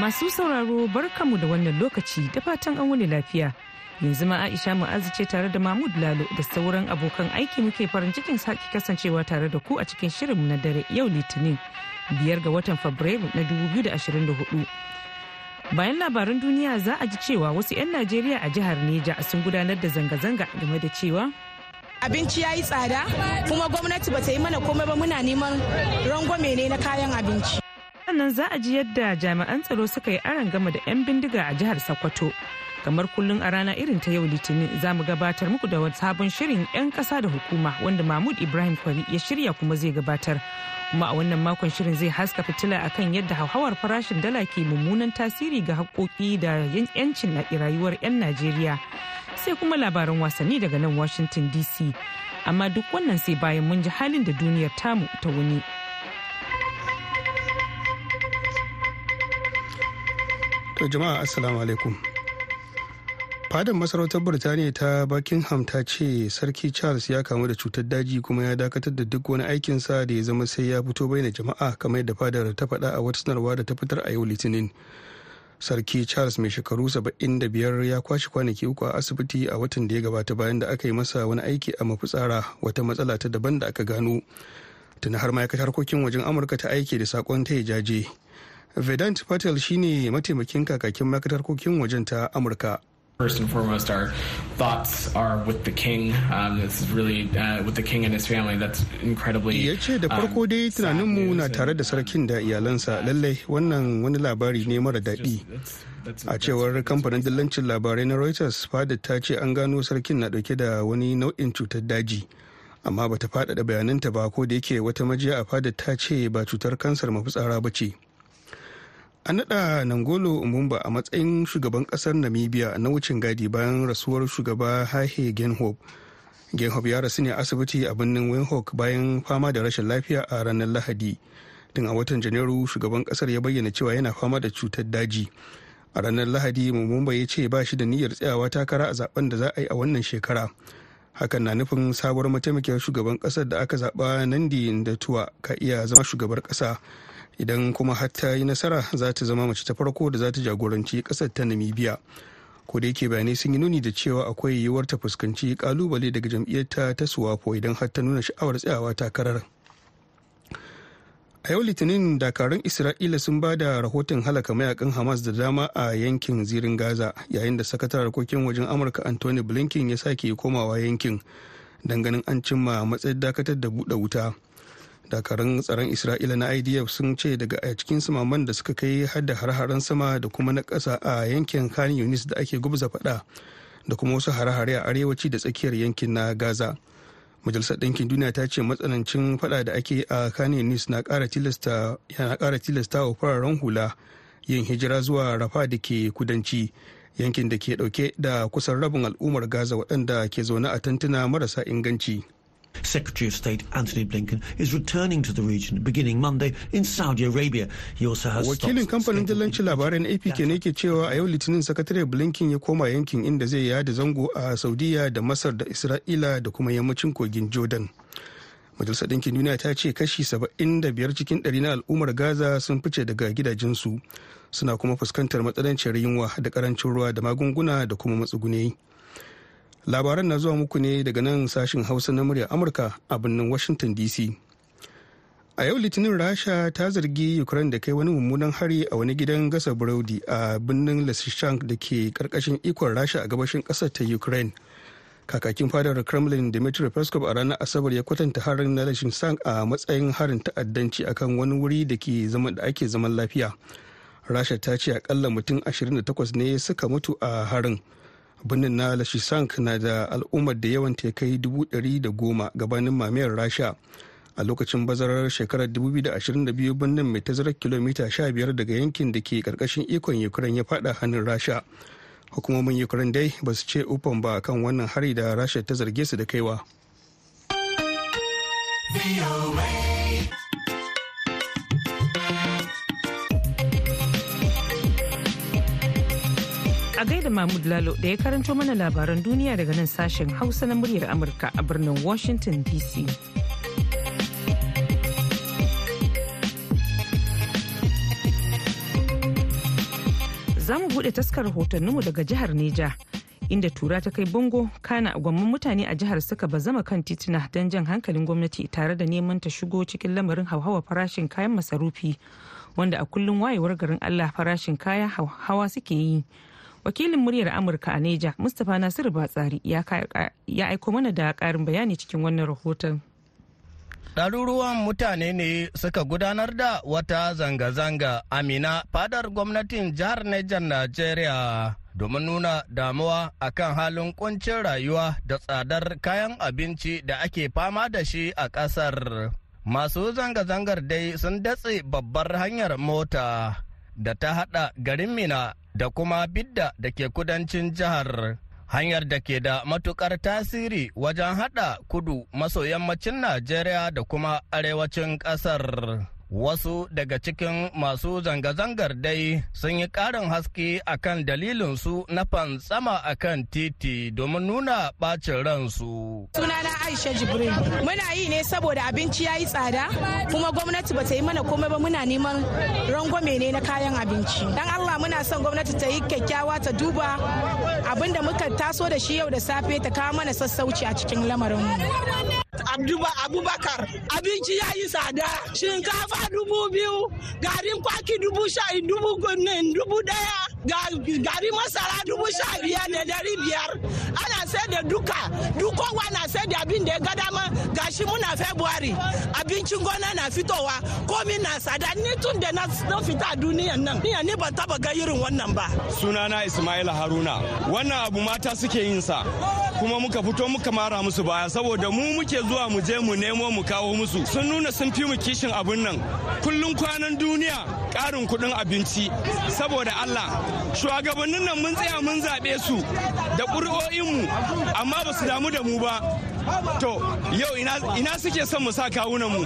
Masu sauraro barkamu da wannan lokaci da fatan an wuni lafiya. Yanzu ma Aisha Mu'azu ce tare da Mahmud Lalo da sauran abokan aiki muke farin cikin sake kasancewa tare da ku a cikin shirinmu na dare yau Litinin biyar ga watan Fabrairu na 2024. Bayan labaran duniya za a ji cewa wasu 'yan Najeriya a jihar Neja sun gudanar da zanga-zanga game da cewa abinci ya yi tsada kuma gwamnati ba ta yi mana komai ba muna neman rangwame ne na kayan abinci. Sannan za a ji yadda jami'an tsaro suka yi aron gama da 'yan bindiga a jihar sokoto. Kamar kullum a rana irin ta yau litinin za mu gabatar muku da wani sabon shirin 'yan kasa da hukuma wanda mahmud ibrahim kwari ya shirya kuma zai gabatar. Kuma a wannan makon shirin zai haska fitila akan yadda hauhawar farashin dala ke mummunan tasiri ga haƙoƙi da yancin rayuwar 'yan najeriya. Sai kuma labaran wasanni daga nan washington dc amma duk wannan sai bayan mun ji halin da duniyar tamu ta wuni. To jama'a assalamu alaikum. Fadar masarautar Birtaniya ta Buckingham ta ce Sarki Charles ya kamu da cutar daji kuma ya dakatar da duk wani aikinsa da ya zama sai ya fito bayyana jama'a kamar yadda fadar ta faɗa a wata sanarwa da ta fitar a yau Litinin. Sarki Charles mai shekaru 75 ya kwashe kwanaki uku a asibiti a watan da ya gabata bayan da aka yi masa wani aiki a mafitsara wata matsala ta daban da aka gano. Tuna har ma'aikatar harkokin wajen Amurka ta aiki da saƙon ta jaje. Vedant Patel shine mataimakin kakakin ma'aikatar harkokin wajen ta Amurka. First and foremost, our thoughts are with the king. Um, this is really uh, with the king and his family. That's incredibly. Ya ce da farko dai tunaninmu na tare da sarkin da iyalansa lallai wannan wani labari ne mara daɗi. A cewar kamfanin dillancin labarai na Reuters, fadar ta ce an gano sarkin na ɗauke da wani nau'in cutar daji. Amma bata faɗaɗa bayananta ba ko da yake wata majiya a fadar ta ce ba cutar kansar mafitsara ba ce. An naɗa nangolo umumba a matsayin shugaban ƙasar namibia na wucin gadi bayan rasuwar shugaba hahe genhob genhob ya rasu ne asibiti a birnin windhoek bayan fama da rashin lafiya a ranar lahadi. Tun a watan janairu shugaban ƙasar ya bayyana cewa yana fama da cutar daji. A ranar lahadi mumumba ya ce ba shi da niyyar tsayawa takara a zaɓen da za a yi a wannan shekara. Hakan na nufin sabuwar mataimakiyar shugaban ƙasar da aka zaɓa nandi da tuwa ka iya zama shugabar ƙasa. Idan kuma har ta yi nasara za ta zama mace ta farko da za ta jagoranci ƙasar ta namibia. Ko da yake bayanai sun yi nuni da cewa akwai yiwuwar ta fuskanci ƙalubale daga jam'iyyarta ta suwafo idan har ta nuna sha'awar tsayawa takarar. A yau litinin dakarun isra'ila sun ba da rahoton halaka mayaƙan hamas da dama a yankin zirin gaza yayin da sakataren harkokin wajen amurka anthony blinken ya sake komawa yankin ganin an cimma matsayin dakatar da buɗe wuta. Dakarun tsaron isra'ila na idf sun ce daga a cikin samaman da suka kai hada har-haren sama da kuma na ƙasa a yankin khan yunis da ake gubza faɗa da kuma wasu hare-hare a arewaci da tsakiyar yankin na gaza. Majalisar ɗinkin duniya ta ce matsanancin faɗa da ake a khan yunis na tilasta yana ƙara tilasta wa fararen hula yin hijira zuwa rafa da ke kudanci yankin da ke ɗauke da kusan rabin al'ummar gaza waɗanda ke zaune a tantuna marasa inganci. Secretary of State Anthony Blinken is returning to the region beginning Monday in Saudi Arabia. He also has Wakilin kamfanin dillancin labarai na AP ke ne ke cewa a yau Litinin Sakatare Blinken ya koma yankin inda zai yada zango a Saudiya da Masar da Isra'ila da kuma yammacin kogin Jordan. Majalisar Ɗinkin Duniya ta ce kashi 75 cikin ɗari na al'ummar Gaza sun fice daga gidajensu suna kuma fuskantar matsalancin yunwa da ƙarancin ruwa da magunguna da kuma matsuguni. Labaran na zuwa muku ne daga nan sashin hausa na murya amurka a birnin washington dc a yau litinin rasha ta zargi ukraine da kai wani mummunan hari a wani gidan gasa burodi a birnin lysychansk da ke ƙarƙashin ikon rasha a gabashin ƙasar ta ukraine. Kakakin fadar kremlin dmitry peskov a ranar asabar ya kwatanta harin na lysychansk a matsayin harin ta'addanci akan wani wuri da ake zaman lafiya. Rasha ta ce akalla mutum 28 ne suka mutu a harin. Birnin na lashisank na da al'ummar da yawan ta kai ɗari da goma gabanin mamayar rasha. A lokacin bazarar shekarar 2022 birnin mai tazarar kilomita 15 daga yankin da ke ƙarƙashin ikon ukraine ya fada hannun rasha. Hukumomin ukraine dai ba su ce ufan ba kan wannan hari da rasha ta zarge su da kaiwa. A gaida mahmud lalo da ya karanto mana labaran duniya daga nan sashen hausa na muryar amurka a birnin washington dc za mu buɗe taskar rahotanninmu daga jihar neja inda tura ta kai bango kana gwamman mutane a jihar suka bazama kan tituna don jan hankalin gwamnati tare da neman ta shigo cikin lamarin hauhawa farashin kayan masarufi wanda a kullum wayewar garin allah farashin kaya hawa suke yi. Wakilin muryar amurka a neja mustapha nasiru batsari ya aiko mana da karin bayani cikin wannan rahoton ɗaruruwan mutane ne suka gudanar da wata zanga-zanga amina fadar gwamnatin jihar Nijar Najeriya domin nuna damuwa akan halin kuncin rayuwa da tsadar kayan abinci da ake fama da shi a ƙasar. Masu zanga-zangar dai sun datse babbar hanyar mota da ta haɗa garin Mina da kuma Bidda da ke kudancin jihar. hanyar da ke da matuƙar tasiri wajen hada kudu maso yammacin Najeriya da kuma arewacin ƙasar. Wasu daga cikin masu zanga-zangar dai sun yi ƙarin haske akan dalilinsu na fantsama akan titi domin nuna ɓacin ransu. Sunana Aisha Jibril. Muna yi ne saboda abinci ya yi tsada kuma gwamnati ba ta yi mana komai ba muna neman rangwame ne na kayan abinci. Dan Allah muna son gwamnati ta yi kyakkyawa ta duba abin da muka taso da shi yau da safe ta kawo mana sassauci a cikin lamarinmu. Abubakar abinci ya yi tsada. Shinkafa dubu biyu garin kwaki dubu sha dubu dubu ɗaya gari masara dubu sha biyar da dari biyar. Ana sai da duka dukowa na sai da abin da ya ga dama. Gashi muna february abincin gona na fitowa komi na tsada. Ni tun da na fita duniyan nan ni ban taba ga irin wannan ba. Sunana ismaila haruna. Wannan abu mata suke yin sa kuma muka fito muka mara musu baya saboda mu muke zuwa mu je mu nemo mu kawo musu sun nuna sun fi mu kishin abin nan kullum kwanan duniya ƙarin kuɗin abinci saboda Allah shugabannin nan mun tsaya mun zaɓe su da ƙuri'o'inmu amma ba su damu da mu ba To, yau ina suke son mu sa kawunan mu.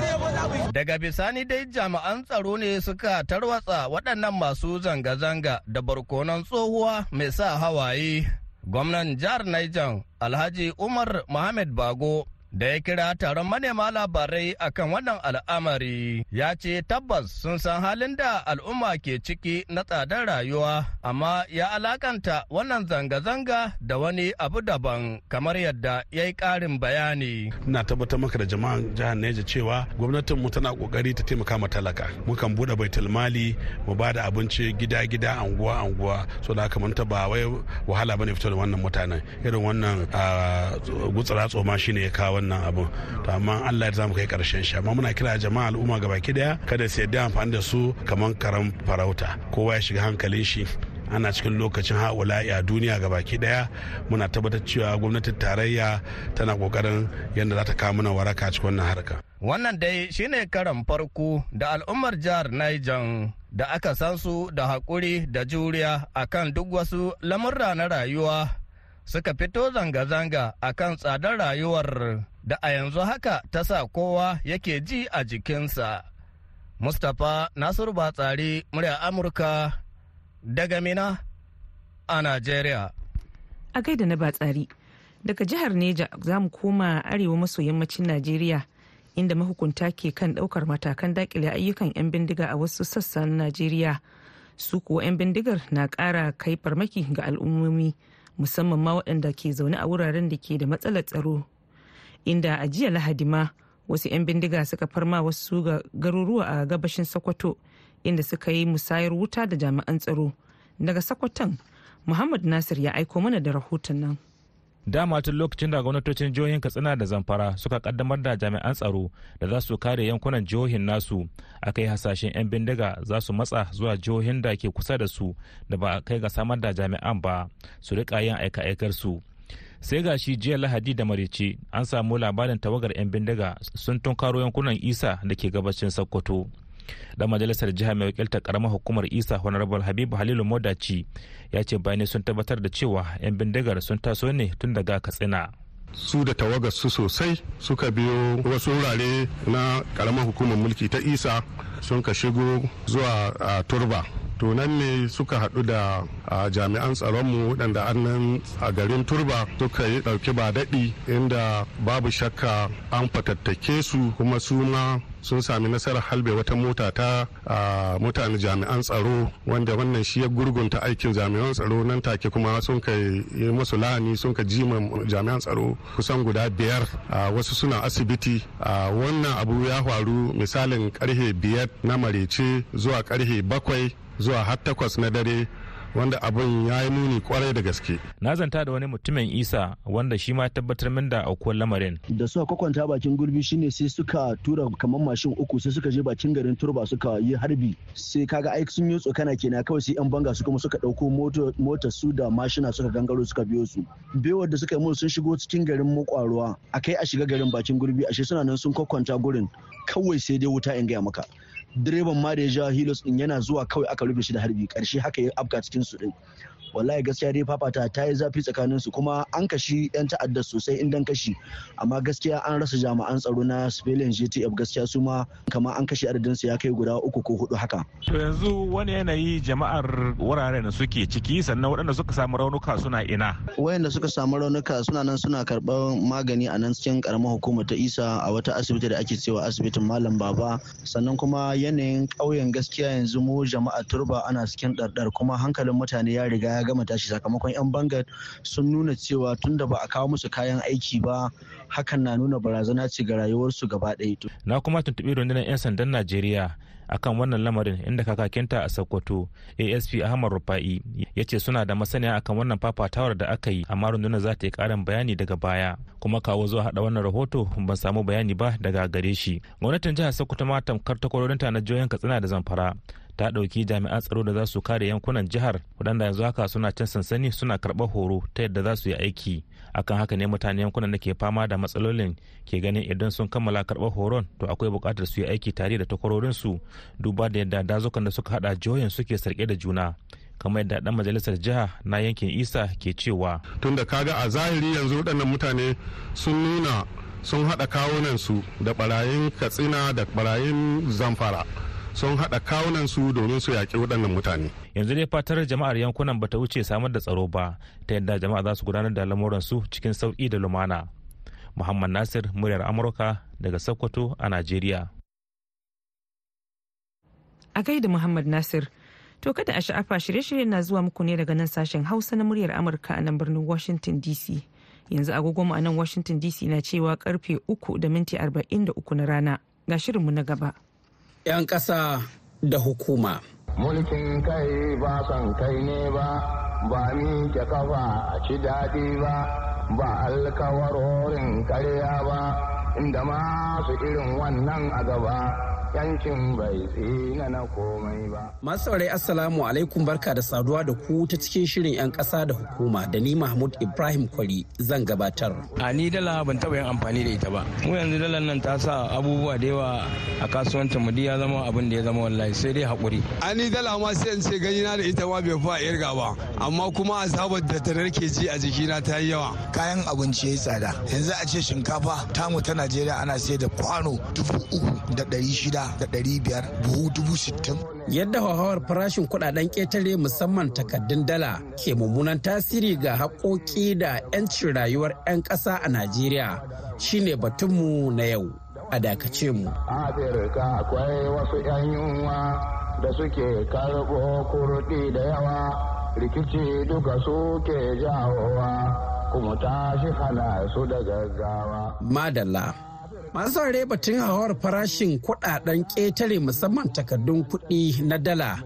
Daga bisani dai jami'an tsaro ne suka tarwatsa waɗannan masu zanga-zanga da barkonon tsohuwa mai sa hawaye. Gwamnan jihar Niger Alhaji Umar Mohamed Bago da ya kira taron manema labarai akan wannan al'amari ya ce tabbas sun san halin da al'umma ke ciki na tsadar rayuwa amma ya alakanta wannan zanga-zanga da wani abu daban kamar yadda ya yi ƙarin bayani. Ina tabbatar maka da jama'an jihar Neja cewa gwamnatin mu tana ƙoƙari ta taimaka ma talaka. Mukan buɗe baitul mali mu ba da abinci gida-gida anguwa-anguwa so da haka mun ba wai wahala ba ne fito da wannan mutanen irin wannan gutsura tsoma shine ya kawo wannan abun. To amma Allah ya za mu kai ƙarshen shi. Amma muna kira jama'a al'umma gabaki ɗaya kada su yadda amfani da su kamar karan farauta. Kowa ya shiga hankalin shi. Ana cikin lokacin haula'i a duniya baki ɗaya muna tabbatar cewa gwamnatin tarayya tana ƙoƙarin yadda za ta kawo mana waraka cikin wannan harka. Wannan dai shine karan farko da al'ummar jihar Niger da aka san su da haƙuri da juriya akan duk wasu lamurra na rayuwa suka fito zanga-zanga akan tsadar rayuwar. Da a yanzu haka ta sa kowa yake ji a jikinsa. Mustapha Nasiru Batsari murya Amurka daga Mina a Najeriya. A gaida na Batsari, daga jihar Neja za mu koma arewa maso yammacin Najeriya inda mahukunta ke kan ɗaukar matakan daƙile ayyukan 'yan bindiga a wasu sassan Najeriya. Su kuwa 'yan bindigar na ƙara kai farmaki ga al'ummomi musamman ma waɗanda ke zaune a wuraren da ke da matsalar tsaro inda a jiya lahadi ma wasu 'yan bindiga suka farma wasu garuruwa a gabashin sokoto inda suka yi musayar wuta da jami'an tsaro. Daga sokoton muhammad nasir ya aiko mana da rahoton nan. Dama tun lokacin da gwamnatocin jihohin katsina da zamfara suka kaddamar da jami'an tsaro da za su kare yankunan jihohin nasu aka yi hasashen 'yan bindiga za su matsa zuwa jihohin da ke kusa da su da ba kai ga samar da jami'an ba su riƙa yin aika-aikar su. Sai ga shi jiya lahadi da marice an samu labarin tawagar 'yan bindiga sun tunkaro yankunan isa da ke gabashin sokoto. Dan majalisar jiha mai wakiltar karamar hukumar isa honorable habibu halilu modaci ya ce bayanai sun tabbatar da cewa 'yan bindigar sun taso ne tun daga katsina. Su da tawagar su sosai suka biyo wasu wurare na karamar hukumar mulki ta isa sun ka shigo zuwa turba. To nan ne suka haɗu da jami'an tsaronmu waɗanda annan a garin turba suka yi ɗauki ba daɗi inda babu shakka an fatattake su kuma su ma sun sami nasarar halbe wata mota ta mutane jami'an tsaro wanda wannan shi ya gurgunta aikin jami'an tsaro. Nan take kuma sun ka yi masu lahani sun ka jima jami'an tsaro kusan guda biyar. Wasu suna asibiti. Wannan abu ya faru misalin karhe biyar na marece zuwa karhe bakwai zuwa har takwas na dare wanda abin ya yi muni ƙwarai da gaske. Na zanta da wani mutumin Isa wanda shi ma tabbatar min da aukuwar lamarin. Da suka kwakwanta bakin gurbi shine sai suka tura kamar mashin uku sai suka je bakin garin turba suka yi harbi sai kaga aiki sun yi tsokana kenan kawai sai yan banga su kuma suka ɗauko motar su da mashina suka gangaro suka biyo su. Bewar da suka yi mun sun shigo cikin garin makwaruwa akai a shiga garin bakin gurbi ashe suna nan sun kwakwanta gurin kawai sai dai wuta in gaya maka. Direban ma da ya ja hilos din yana zuwa kawai aka rufe shi da harbi. Karshe haka ya afka cikin su din. Wallahi gaskiya dai fafata ta yi zafi tsakanin su kuma an kashi yan ta'adda sosai indan kashi. Amma gaskiya an rasa jami'an tsaro na civilian GTF gaskiya su ma kamar an kashe adadin su ya kai guda uku ko huɗu haka. To yanzu wani yanayi jama'ar wuraren da suke ciki sannan waɗanda suka samu raunuka suna ina? Wayanda suka samu raunuka suna nan suna karɓar magani a nan cikin karamar hukumar ta isa a wata asibiti da ake cewa asibitin malam baba. Sannan kuma yanayin ƙauyen gaskiya yanzu mu jama'a turba ana cikin ɗarɗar kuma hankalin mutane ya riga ya gama tashi sakamakon 'yan bangar sun nuna cewa tunda ba a kawo musu kayan aiki ba hakan na nuna barazana ce ga rayuwarsu gaba ɗaya. Na kuma tuntuɓi rundunar 'yan sandan Najeriya akan wannan lamarin inda kakakinta a Sokoto ASP Ahmad Rufa'i ya ce suna da masaniya akan wannan fafatawar da aka yi amma rundunar za ta yi karin bayani daga baya. Kuma kawo zuwa hada wannan rahoto ban samu bayani ba daga gare shi. Gwamnatin jihar Sokoto ma tamkar takwarorinta na jihohin Katsina da Zamfara ta ɗauki jami'an tsaro da za su kare yankunan jihar waɗanda yanzu haka suna cin sansani suna karɓar horo ta yadda za su yi aiki. Akan haka ne mutane yankunan da ke fama da matsalolin ke ganin idan sun kammala karɓar horon to akwai buƙatar su yi aiki tare da takwarorinsu duba da yadda dazukan da suka haɗa jihohin suke sarƙe da juna kamar yadda dan majalisar jiha na yankin isa ke cewa tunda kaga a zahiri yanzu waɗannan mutane sun nuna sun haɗa kawunan su da barayin katsina da barayin zamfara sun haɗa kawunan su domin su yaƙi waɗannan mutane. Yanzu dai fatar jama'ar yankunan bata wuce samar da tsaro ba ta yadda jama'a za su gudanar da lamuran su cikin sauƙi da lumana. Muhammad Nasir muryar Amurka daga Sokoto a Najeriya. A gaida Muhammad Nasir. To kada a sha'afa shirye-shiryen na zuwa muku ne daga nan sashen Hausa na muryar Amurka a nan birnin Washington DC. Yanzu agogonmu a nan Washington DC na cewa ƙarfe uku da minti arba'in da uku na rana. Ga shirinmu na gaba. 'yan ƙasa da hukuma. Mulkin kai ba son kai ne ba, ba ni ke kafa a ci daɗi ba, ba alkawarorin karya ba, inda masu irin wannan a gaba. Yancin bai tsina na komai ba. Masu saurari Assalamu alaikum barka da saduwa da ku ta cikin shirin 'yan ƙasa da hukuma da ni Mahmud Ibrahim Kwari zan gabatar. A ni dala ban taɓa yin amfani da ita ba. Mu yanzu dalar nan ta sa abubuwa da yawa a kasuwancin mu ya zama abin da ya zama wallahi sai dai haƙuri. A ni dala ma sai in ce gani na da ita ma bai fa irga ba amma kuma azabar da ta narke ji a jikina ta yi yawa. Kayan abinci ya yi tsada yanzu a ce shinkafa tamu ta Najeriya ana sayar da kwano dubu uku da ɗari shida da ɗari biyar buhu dubu sittin. Yadda hauhawar farashin kuɗaɗen ƙetare musamman takaddun dala ke mummunan tasiri ga haƙoƙi da 'yancin rayuwar 'yan ƙasa a Najeriya shine batunmu na yau. A dakace mu. Afirka akwai wasu 'yan yunwa da suke karɓo kurɗi da yawa rikici duka suke jawowa kuma tashi hana su da gaggawa. Madalla. Masu saurare batun hawar farashin kuɗaɗen ƙetare musamman takardun kuɗi na dala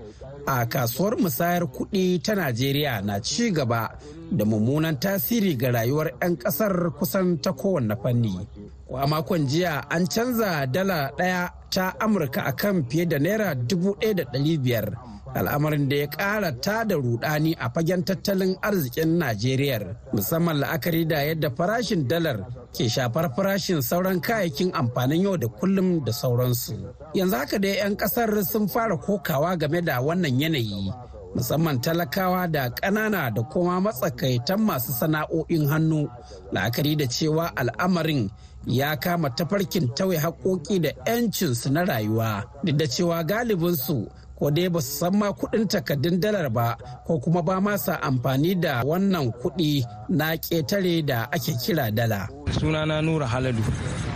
a kasuwar musayar kuɗi ta najeriya na ci gaba da mummunan tasiri ga rayuwar 'yan ƙasar kusan ta kowanne fanni. A makon jiya an canza dala ɗaya ta amurka akan fiye da naira dubu ɗaya da ɗari biyar. Al'amarin da ya ƙara ta da rudani a fagen tattalin arzikin najeriya musamman la'akari da yadda farashin dalar ke shafar farashin sauran kayayyakin amfanin yau da kullum da sauransu. Yanzu haka dai 'yan ƙasar sun fara kokawa game da wannan yanayi musamman talakawa da ƙanana da kuma matsakaitan masu sana'o'in hannu la'akari da cewa al'amarin ya kama tafarkin tauye haƙoƙi da 'yancinsu na rayuwa duk da cewa galibinsu ko dai ba su san ma kuɗin takardun dalar ba ko kuma ba ma sa amfani da wannan kuɗi na ƙetare da ake kira dala. Sunana nura haladu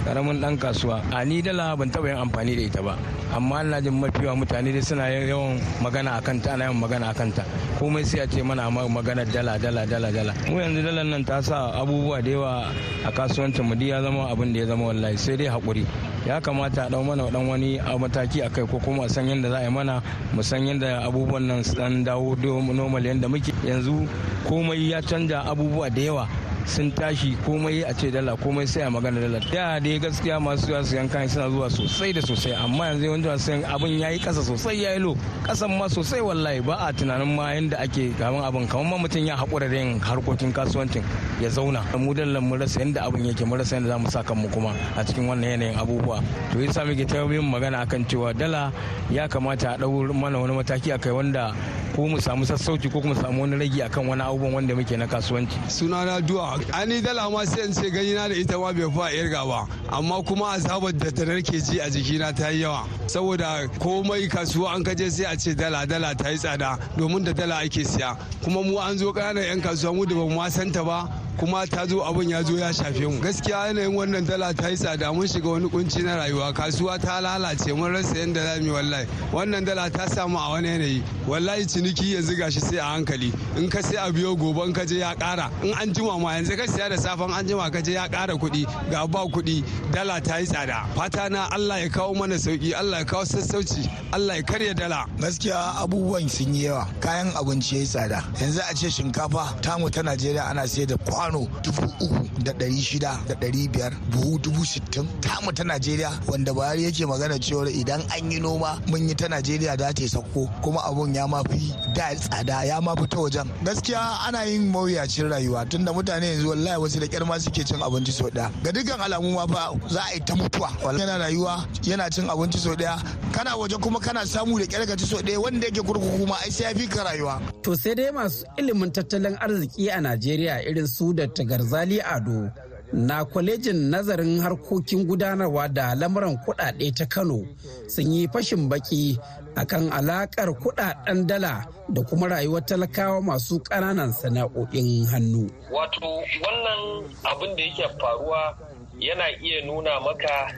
ƙaramin dan kasuwa. A ni dala ban taba yin amfani da ita ba amma ina jin mafiwa mutane dai suna yawan magana akan ta ana yawan magana akan ta komai sai a ce mana magana dala dala dala dala. Mu yanzu dalar nan ta sa abubuwa da yawa a kasuwancin mu ya zama abin da ya zama wallahi sai dai haƙuri ya kamata a ɗau mana dan wani mataki a kai ko kuma a san yadda za a yi mana mu san yadda abubuwan nan su dan dawo normal yadda muke. Yanzu komai ya canja abubuwa da yawa. Sun tashi komai a ce dala komai sai a magana dala. Da dai gaskiya masu yawa su yankan suna zuwa sosai da sosai amma yanzu yawanci masu yan abin yayi kasa sosai yayi lo kasan ma sosai wallahi ba a tunanin ma yanda ake gaban abin kamar ma mutum ya haƙura da yin harkokin kasuwancin ya zauna. Mu dalla mu rasa yanda abin yake mu rasa yanda za mu sa kanmu kuma a cikin wannan yanayin abubuwa. To yasa muke ta yin magana akan cewa dala ya kamata a ɗau mana wani mataki akai wanda ko mu samu sassauci ko kuma samu wani ragi akan wani abubuwan wanda muke na kasuwanci. Sunana duwa ani dala ma sai ce gani na da ita ma bai fa irga ba. Amma kuma azabar da ta narke ji a jikina ta yi yawa. Saboda komai kasuwa an kaje sai a ce dala dala ta yi tsada. Domin da dala ake siya. Kuma mu an zo ƙananan 'yan kasuwa mu da ba mu santa ba kuma ta zo abin ya zo ya shafe mu. Gaskiya yanayin wannan dala ta yi tsada mun shiga wani kunci na rayuwa. Kasuwa ta lalace mun rasa yadda za mu yi wallahi. Wannan dala ta samu a wani yanayi. Wallahi ciniki yanzu gashi sai a hankali. In ka sai a biyo gobe ka je ya kara in an jima ma yanzu ka siya da safan an jima ka je ya kara kuɗi. Ga ba kuɗi dala ta yi tsada. Fata na Allah ya kawo mana sauƙi Allah ya kawo sassauci Allah ya karya dala. Gaskiya abubuwan sun yi yawa. Kayan abinci ya yi tsada. Yanzu a ce shinkafa tamu ta Najeriya ana sayar da kwano dubu uku da ɗari shida da ɗari biyar buhu dubu sittin tamu ta najeriya wanda buhari yake magana cewar idan an yi noma mun yi ta najeriya da ta sauko kuma abun ya mafi da tsada ya mafi ta wajen. Gaskiya ana yin mawuyacin rayuwa tunda mutane yanzu wallahi wasu da kyar ma suke cin abinci sau ɗaya. Ga dukkan alamu ma fa za a yi ta mutuwa. Yana rayuwa yana cin abinci sau ɗaya. Kana waje kuma kana samu da kyar ci sau ɗaya wanda yake kurkuku ma ai sai ya fi ka rayuwa. to sai dai masu ilimin tattalin arziki a najeriya irin su da Garzali Ado na kwalejin nazarin harkokin gudanarwa da lamuran kudade ta Kano sun yi fashin baki akan alakar kuɗaɗen dala da kuma rayuwar talakawa masu ƙananan sana'o'in hannu. Wato wannan abin da yake faruwa yana iya nuna maka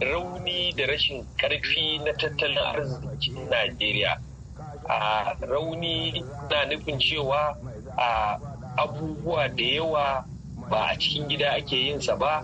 rauni da rashin ƙarfi na tattalin arzikin Najeriya. A rauni na nufin cewa a abubuwa da yawa ba a cikin gida ake yin sa ba.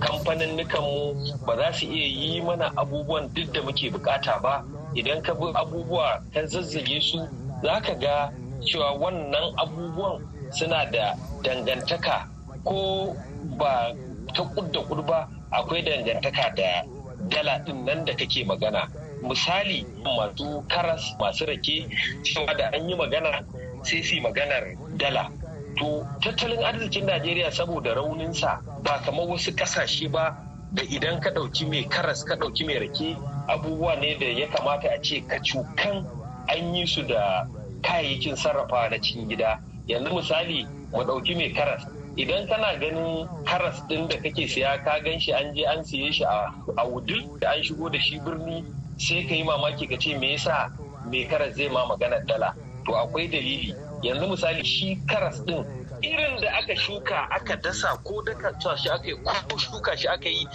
Kamfanin mu ba za su iya yi mana abubuwan duk da muke buƙata ba. Idan ka bi abubuwa ka zazzage su za ka ga cewa wannan abubuwan suna da dangantaka ko ba ta kudda ba. Akwai dangantaka da dala ɗin nan da kake magana. Misali masu karas masu rake cewa da an yi magana sai su maganar dala. To tattalin arzikin najeriya saboda rauninsa ba kamar wasu ƙasashe ba da idan ka ɗauki mai karas ka ɗauki mai rake abubuwa ne da ya kamata a ce ka cukan an yi su da kayayyakin sarrafa na cikin gida. Yanzu misali mu ɗauki mai karas. Idan kana ganin karas ɗin da kake siya ka gan shi an je an siye shi a wudil da an shigo da shi birni sai ka yi mamaki ka ce me yasa mai karas zai ma maganar dala? To akwai dalili. Yanzu misali shi karas din irin da aka shuka aka dasa ko daka shi aka yi ko shuka shi aka yi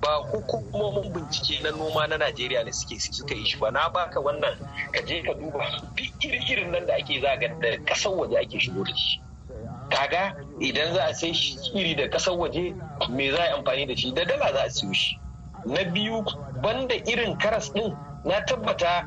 ba hukumomin bincike na noma na Najeriya ne suke suka yi shi ba. Na baka wannan ka je ka duba duk irin nan da ake zaga da ƙasar waje ake shigo da shi. Kaga idan za a sai iri da ƙasar waje me za a amfani da shi? Da dala za a siyo shi. Na biyu banda irin karas din na tabbata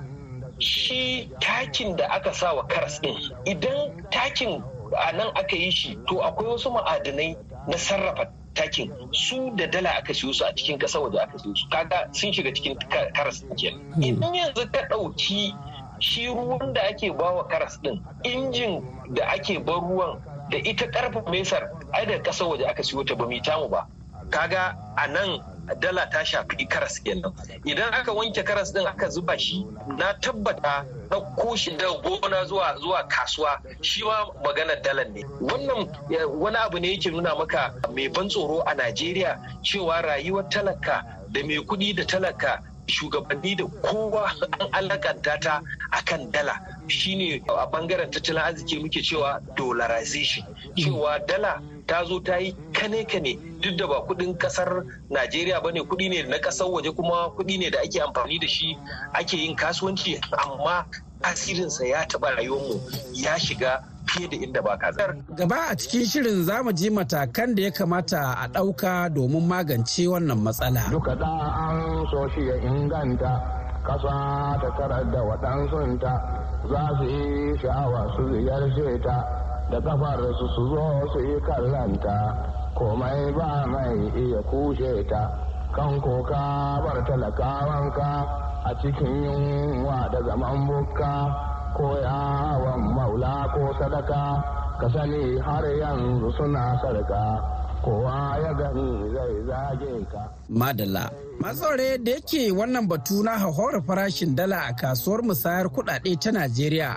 shi takin da aka sa wa karas ɗin idan takin a nan aka yi shi to akwai wasu ma'adanai na sarrafa takin. Su da dala aka siyo su a cikin ƙasa waje aka siyo su. Kaga sun shiga cikin karas ɗin kenan. Idan yanzu ka ɗauki shi ruwan da ake bawa karas din injin da ake bar ruwan da ita karfa mesar ai da ƙasar waje aka siyo ta ba mu tamu ba. Kaga a nan dala ta shafi karas kenan. Idan aka wanke karas din aka zuba shi na tabbata ɗauko shi da gona zuwa zuwa kasuwa shi ma maganar dalar ne. Wannan wani abu ne yake nuna maka mai ban tsoro a najeriya cewa rayuwar talaka da mai kuɗi da talaka shugabanni da kowa an alakanta ta akan dala. Shine a ɓangaren tattalin arziki muke cewa dollarization cewa dala ta zo ta yi kane-kane duk da ba kuɗin ƙasar najeriya ba ne kuɗi ne na ƙasar waje kuma kuɗi ne da ake amfani da shi ake yin kasuwanci amma asirinsa ya taɓa rayuwarmu ya shiga fiye da inda ba kazar. Gaba a cikin shirin za mu ji matakan da ya kamata a ɗauka domin magance wannan matsala. Duka da an so shi ya inganta kasa ta tarar da waɗansunta za su yi sha'awa su ziyarce ta da kafar su su zo su yi kallanta komai ba mai iya kushe ta kan koka bar talakawanka a cikin yunwa da zaman bukka ko yawon maula ko sadaka ka sani har yanzu suna sarka kowa ya gani zai zage ka. Madalla. Matsore da yake wannan batu na hauhawar farashin dala a kasuwar musayar kudade ta Najeriya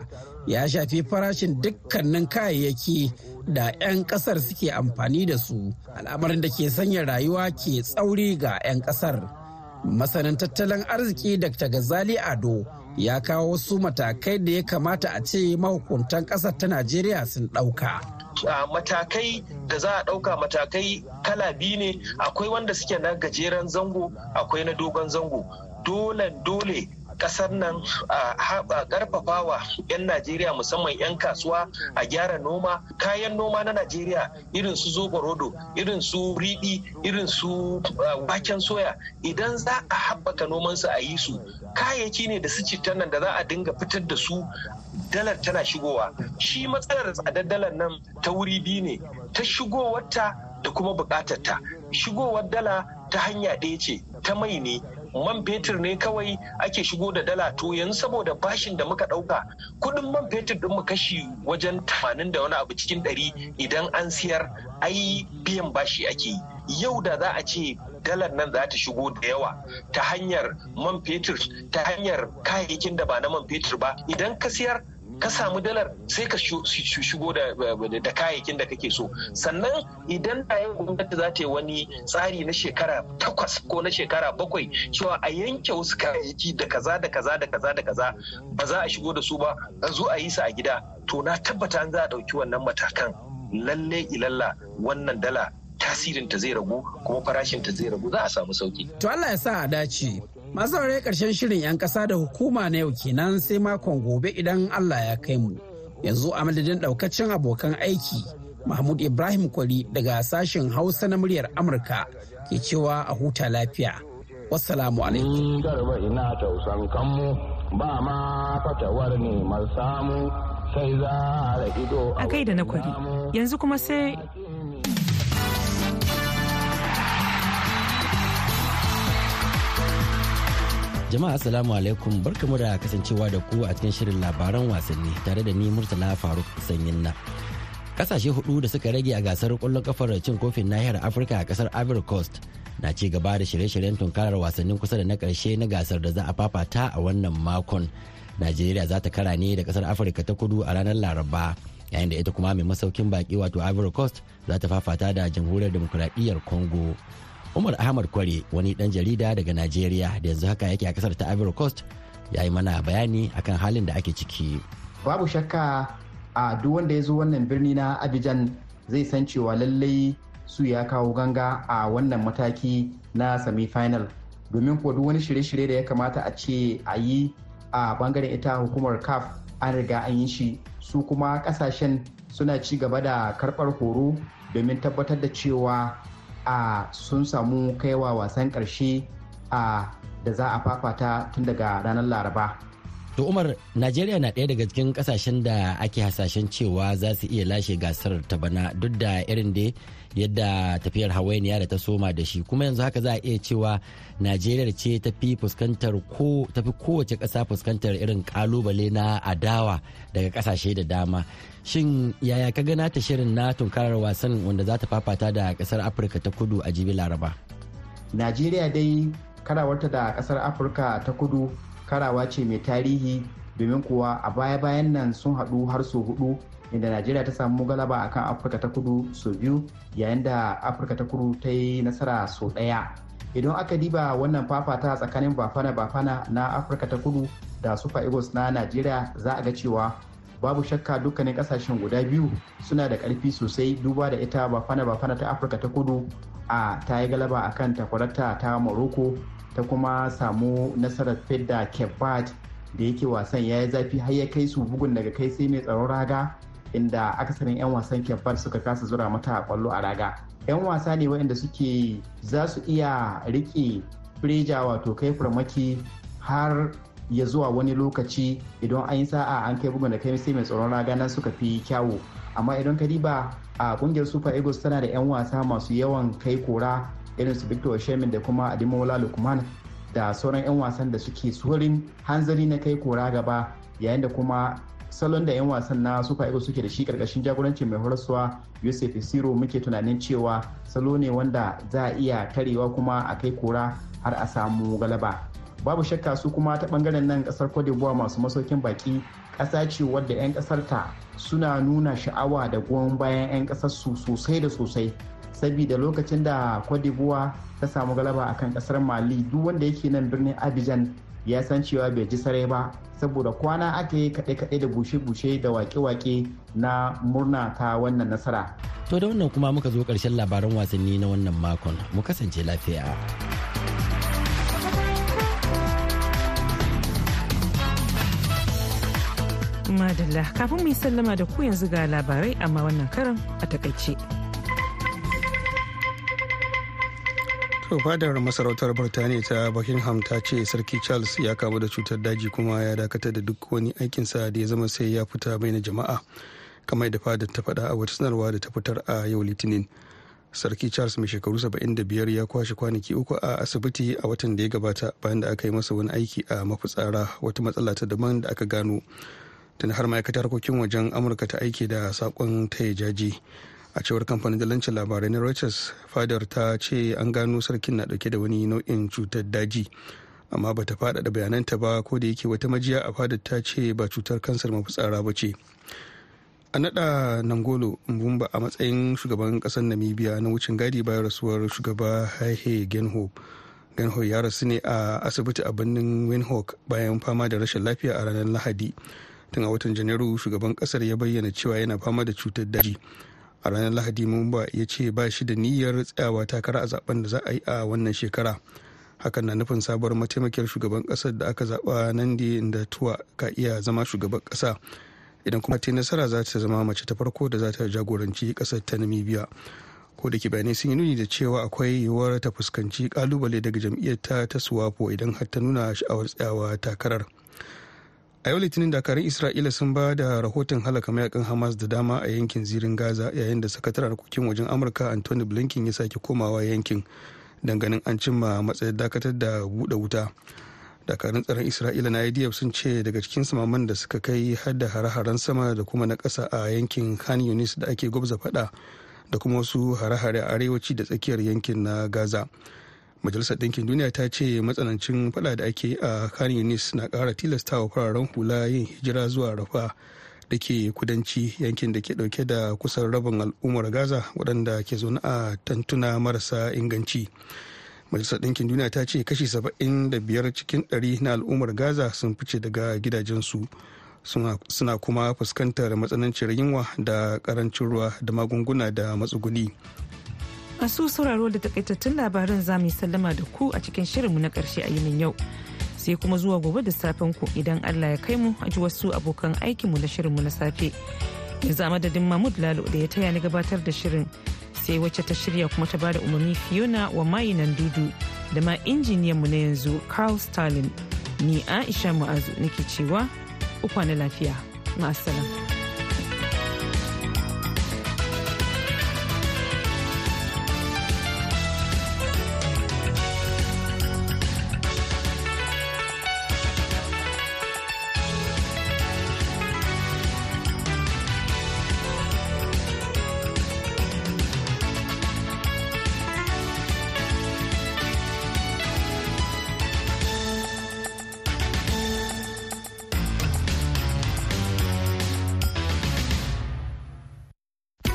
ya shafi farashin dukkanin kayayyaki da 'yan ƙasar suke amfani da su al'amarin da ke sanya rayuwa ke tsauri ga 'yan ƙasar. Masanin tattalin arziki Dr. Gazali Ado ya kawo wasu matakai da ya kamata a ce mahukuntan ƙasar ta Najeriya sun ɗauka. matakai da za a ɗauka matakai kala biyu ne akwai wanda suke na gajeren zango akwai na dogon zango dole dole ƙasar nan a karfafawa 'yan najeriya musamman 'yan kasuwa a gyara noma. Kayan noma na najeriya irin su zogorodo irin su riɗi irin su waken soya idan za a haɓaka nomansu a yi su kayayyaki ne da su citan nan da za a dinga fitar da su dalar tana shigowa. Shi matsalar tsadar dalar nan ta wuri biyu ne ta shigowarta da kuma bukatarta shigowar dala ta hanya ɗaya ce ta mai ne man fetur ne kawai ake shigo da dala to yanzu saboda bashin da muka ɗauka kuɗin man fetur din mu kashi wajen tamanin da wani abu cikin ɗari idan an siyar ai biyan bashi ake yi. Yau da za a ce dalar nan za ta shigo da yawa ta hanyar man fetur ta hanyar kayayyakin da ba na man fetur ba idan ka siyar ka samu dalar sai ka shigo da kayayyakin da kake so sannan idan da yin gwamnati za ta yi wani tsari na shekara takwas ko na shekara bakwai cewa a yanke wasu kayayyaki da kaza da kaza da kaza da kaza ba za a shigo da su ba a zo a yi su a gida to na tabbata an za a ɗauki wannan matakan lalle ilalla wannan dala tasirinta zai ragu kuma farashinta zai ragu za a samu sauƙi. To Allah ya sa a dace. Masu saurare ƙarshen shirin 'yan ƙasa da hukuma na yau kenan sai makon gobe idan Allah ya kai mu. Yanzu a madadin ɗaukacin abokan aiki Mahmud Ibrahim Kwari daga sashen Hausa na muryar Amurka ke cewa a huta lafiya. Wassalamu alaikum. Garba ina tausan kanmu ba ma fatawar neman samu sai za a ido a gaida na kwari yanzu kuma sai Jama'a Assalamu alaikum barkamu da kasancewa da ku a cikin shirin labaran wasanni tare da ni Murtala Faruk Sanyin na. Kasashe huɗu da suka rage a gasar ƙwallon kafar cin kofin nahiyar Afirka a ƙasar Ivory Coast na ci gaba da shirye-shiryen tunkarar wasannin kusa da na ƙarshe na gasar da za a fafata a wannan makon. Najeriya za ta kara ne da ƙasar Afirka ta kudu a ranar Laraba yayin da ita kuma mai masaukin baki wato Ivory Coast za ta fafata da jamhuriyar demokuraɗiyyar Congo. Umar Ahmad Kware wani dan jarida daga Najeriya da yanzu haka yake a ƙasar ta Ivory Coast ya yi mana bayani akan halin da ake ciki. Babu shakka a duk wanda ya zo wannan birni na Abidjan zai san cewa lallai su ya kawo ganga a wannan mataki na semi-final domin kuwa duk wani shirye-shirye da ya kamata a ce a yi a ɓangaren ita hukumar CAF an riga an yi shi su kuma ƙasashen suna ci gaba da karɓar horo domin tabbatar da cewa a sun samu kaiwa wasan ƙarshe a da za a fafata tun daga ranar laraba. To Umar, Najeriya na ɗaya daga cikin ƙasashen da ake hasashen cewa za su iya lashe gasar ta bana duk da irin da yadda tafiyar hawainiya da ta soma da shi kuma yanzu haka za a iya cewa Najeriya ce ta fi fuskantar ko tafi kowace ƙasa fuskantar irin ƙalubale na adawa daga ƙasashe da dama. Shin yaya ka gana ta shirin na tunkarar wasan wanda za ta fafata da ƙasar Afirka ta kudu a jibi Laraba? Najeriya dai karawarta da ƙasar Afirka ta kudu karawa ce mai tarihi domin kuwa a baya-bayan nan sun haɗu har sau huɗu inda najeriya ta samu galaba akan afirka ta kudu sau biyu yayin da afirka ta kudu ta yi nasara sau ɗaya. Idan aka diba wannan fafata tsakanin bafana bafana na afirka ta kudu da super eagles na najeriya za a ga cewa babu shakka dukkanin ƙasashen guda biyu suna da ƙarfi sosai duba da ita bafana bafana ta afirka ta kudu a ta yi galaba akan takwarata ta morocco ta kuma samu nasarar fidda kebbad da yake wasan ya yi zafi har ya kai su bugun daga kai sai mai tsaron raga inda akasarin 'yan wasan kebbad suka kasa zura mata ƙwallo a raga. 'yan wasa ne waɗanda suke za su iya riƙe freja wato kai farmaki har ya zuwa wani lokaci idan an yi sa'a an kai bugun da kai sai mai tsaron raga nan suka fi kyawu. Amma idan ka diba a ƙungiyar super eagles tana da 'yan wasa masu yawan kai kora irin su victor shemin da kuma adimola lukman da sauran 'yan wasan da suke surin hanzari na kai kora gaba yayin da kuma salon da 'yan wasan na super eagles suke da shi ƙarƙashin jagorancin mai horaswa yusuf isiro muke tunanin cewa salo ne wanda za a iya tarewa kuma a kai kora har a samu galaba. Babu shakka su kuma ta ɓangaren nan ƙasar d'ivoire masu masaukin baki ƙasa ce wadda 'yan ƙasar ta suna nuna sha'awa da goyon bayan 'yan ƙasar su sosai da sosai saboda lokacin da d'Ivoire ta samu galaba akan ƙasar Mali duk wanda yake nan birnin Abidjan ya san cewa bai ji sarai ba saboda kwana aka yi kaɗe-kaɗe da bushe-bushe da wake-wake na murna ta wannan nasara. To da wannan kuma muka zo ƙarshen labaran wasanni na wannan makon mu kasance lafiya. Madalla kafin mu yi sallama da ku yanzu ga labarai amma wannan karan a taƙaice. To fadar masarautar Birtaniya ta Buckingham ta ce Sarki Charles ya kamu da cutar daji kuma ya dakatar da duk wani aikinsa da ya zama sai ya fita bai na jama'a. Kamar da fadar ta faɗa a wata sanarwa da ta fitar a yau Litinin. Sarki Charles mai shekaru 75 ya kwashe kwanaki uku a asibiti a watan da ya gabata bayan da aka yi masa wani aiki a mafitsara wata matsala ta daban da aka gano. Tun har ma'aikatar harkokin wajen Amurka ta aiki da saƙon taya jaji. a cewar kamfanin dalancin labarai na reuters fadar ta ce an gano sarkin na ɗauke da wani nau'in cutar daji amma bata faɗaɗa bayananta ba ko da yake wata majiya a fadar ta ce ba cutar kansar mafitsara ba ce. A naɗa nangolo mbumba a matsayin shugaban ƙasar namibia na wucin gadi bayan rasuwar shugaba haihe genho. Genho ya rasu ne a asibiti a birnin windhoek bayan fama da rashin lafiya a ranar lahadi. Tun a watan janairu shugaban ƙasar ya bayyana cewa yana fama da cutar daji. A ranar lahadi mumba ya ce ba shi da niyyar tsayawa takara a zaɓen da za a yi a wannan shekara. Hakan na nufin sabuwar mataimakiyar shugaban ƙasar da aka zaba nan da tuwa ka iya zama shugaban kasa idan kuma ta nasara za ta zama mace ta farko da za ta jagoranci ƙasar ta namibia. Ko da ke bayanai sun yi nuni da cewa akwai yiwuwar ta fuskanci ƙalubale daga jam'iyyar ta ta suwapo idan har ta nuna sha'awar tsayawa takarar. A yau litinin dakarun isra'ila sun ba da rahoton halaka mayaƙan hamas da dama a yankin zirin gaza yayin da sakataren harkokin wajen amurka anthony blinken ya sake komawa yankin danganin an cimma matsayin dakatar da buɗe wuta. Dakarun tsaron isra'ila na idf sun ce daga cikin samaman da suka kai har da hare-haren sama da kuma na ƙasa a yankin khan yunis da ake gwabza faɗa da kuma wasu hare-hare a arewaci da tsakiyar yankin na gaza. Majalisar ɗinkin duniya ta ce matsanancin fada da ake a khan yunis na ƙara tilastawa fararen hula yin hijira zuwa rafa da ke kudanci yankin da ke ɗauke da kusan rabin al'ummar gaza waɗanda ke zaune a tantuna marasa inganci. Majalisar ɗinkin duniya ta ce kashi 75 cikin 100 na al'ummar gaza sun fice daga gidajensu suna kuma fuskantar matsanancin yunwa da ƙarancin ruwa da magunguna da matsuguni. Masu sauraro da takaitattun labaran za mu yi sallama da ku a cikin shirinmu na ƙarshe a yinin yau. Sai kuma zuwa gobe da safen ku idan allah ya kai mu a ji wasu abokan aikinmu na shirinmu na safe. Yanzu a madadin mahmud lalo da ya taya ni gabatar da shirin sai wacce ta shirya kuma ta ba da umarni fiona wa mayinan dudu da ma injiniyanmu na yanzu carl stalin. Ni aisha mu'azu nake cewa ukwana lafiya. Ma'asalam.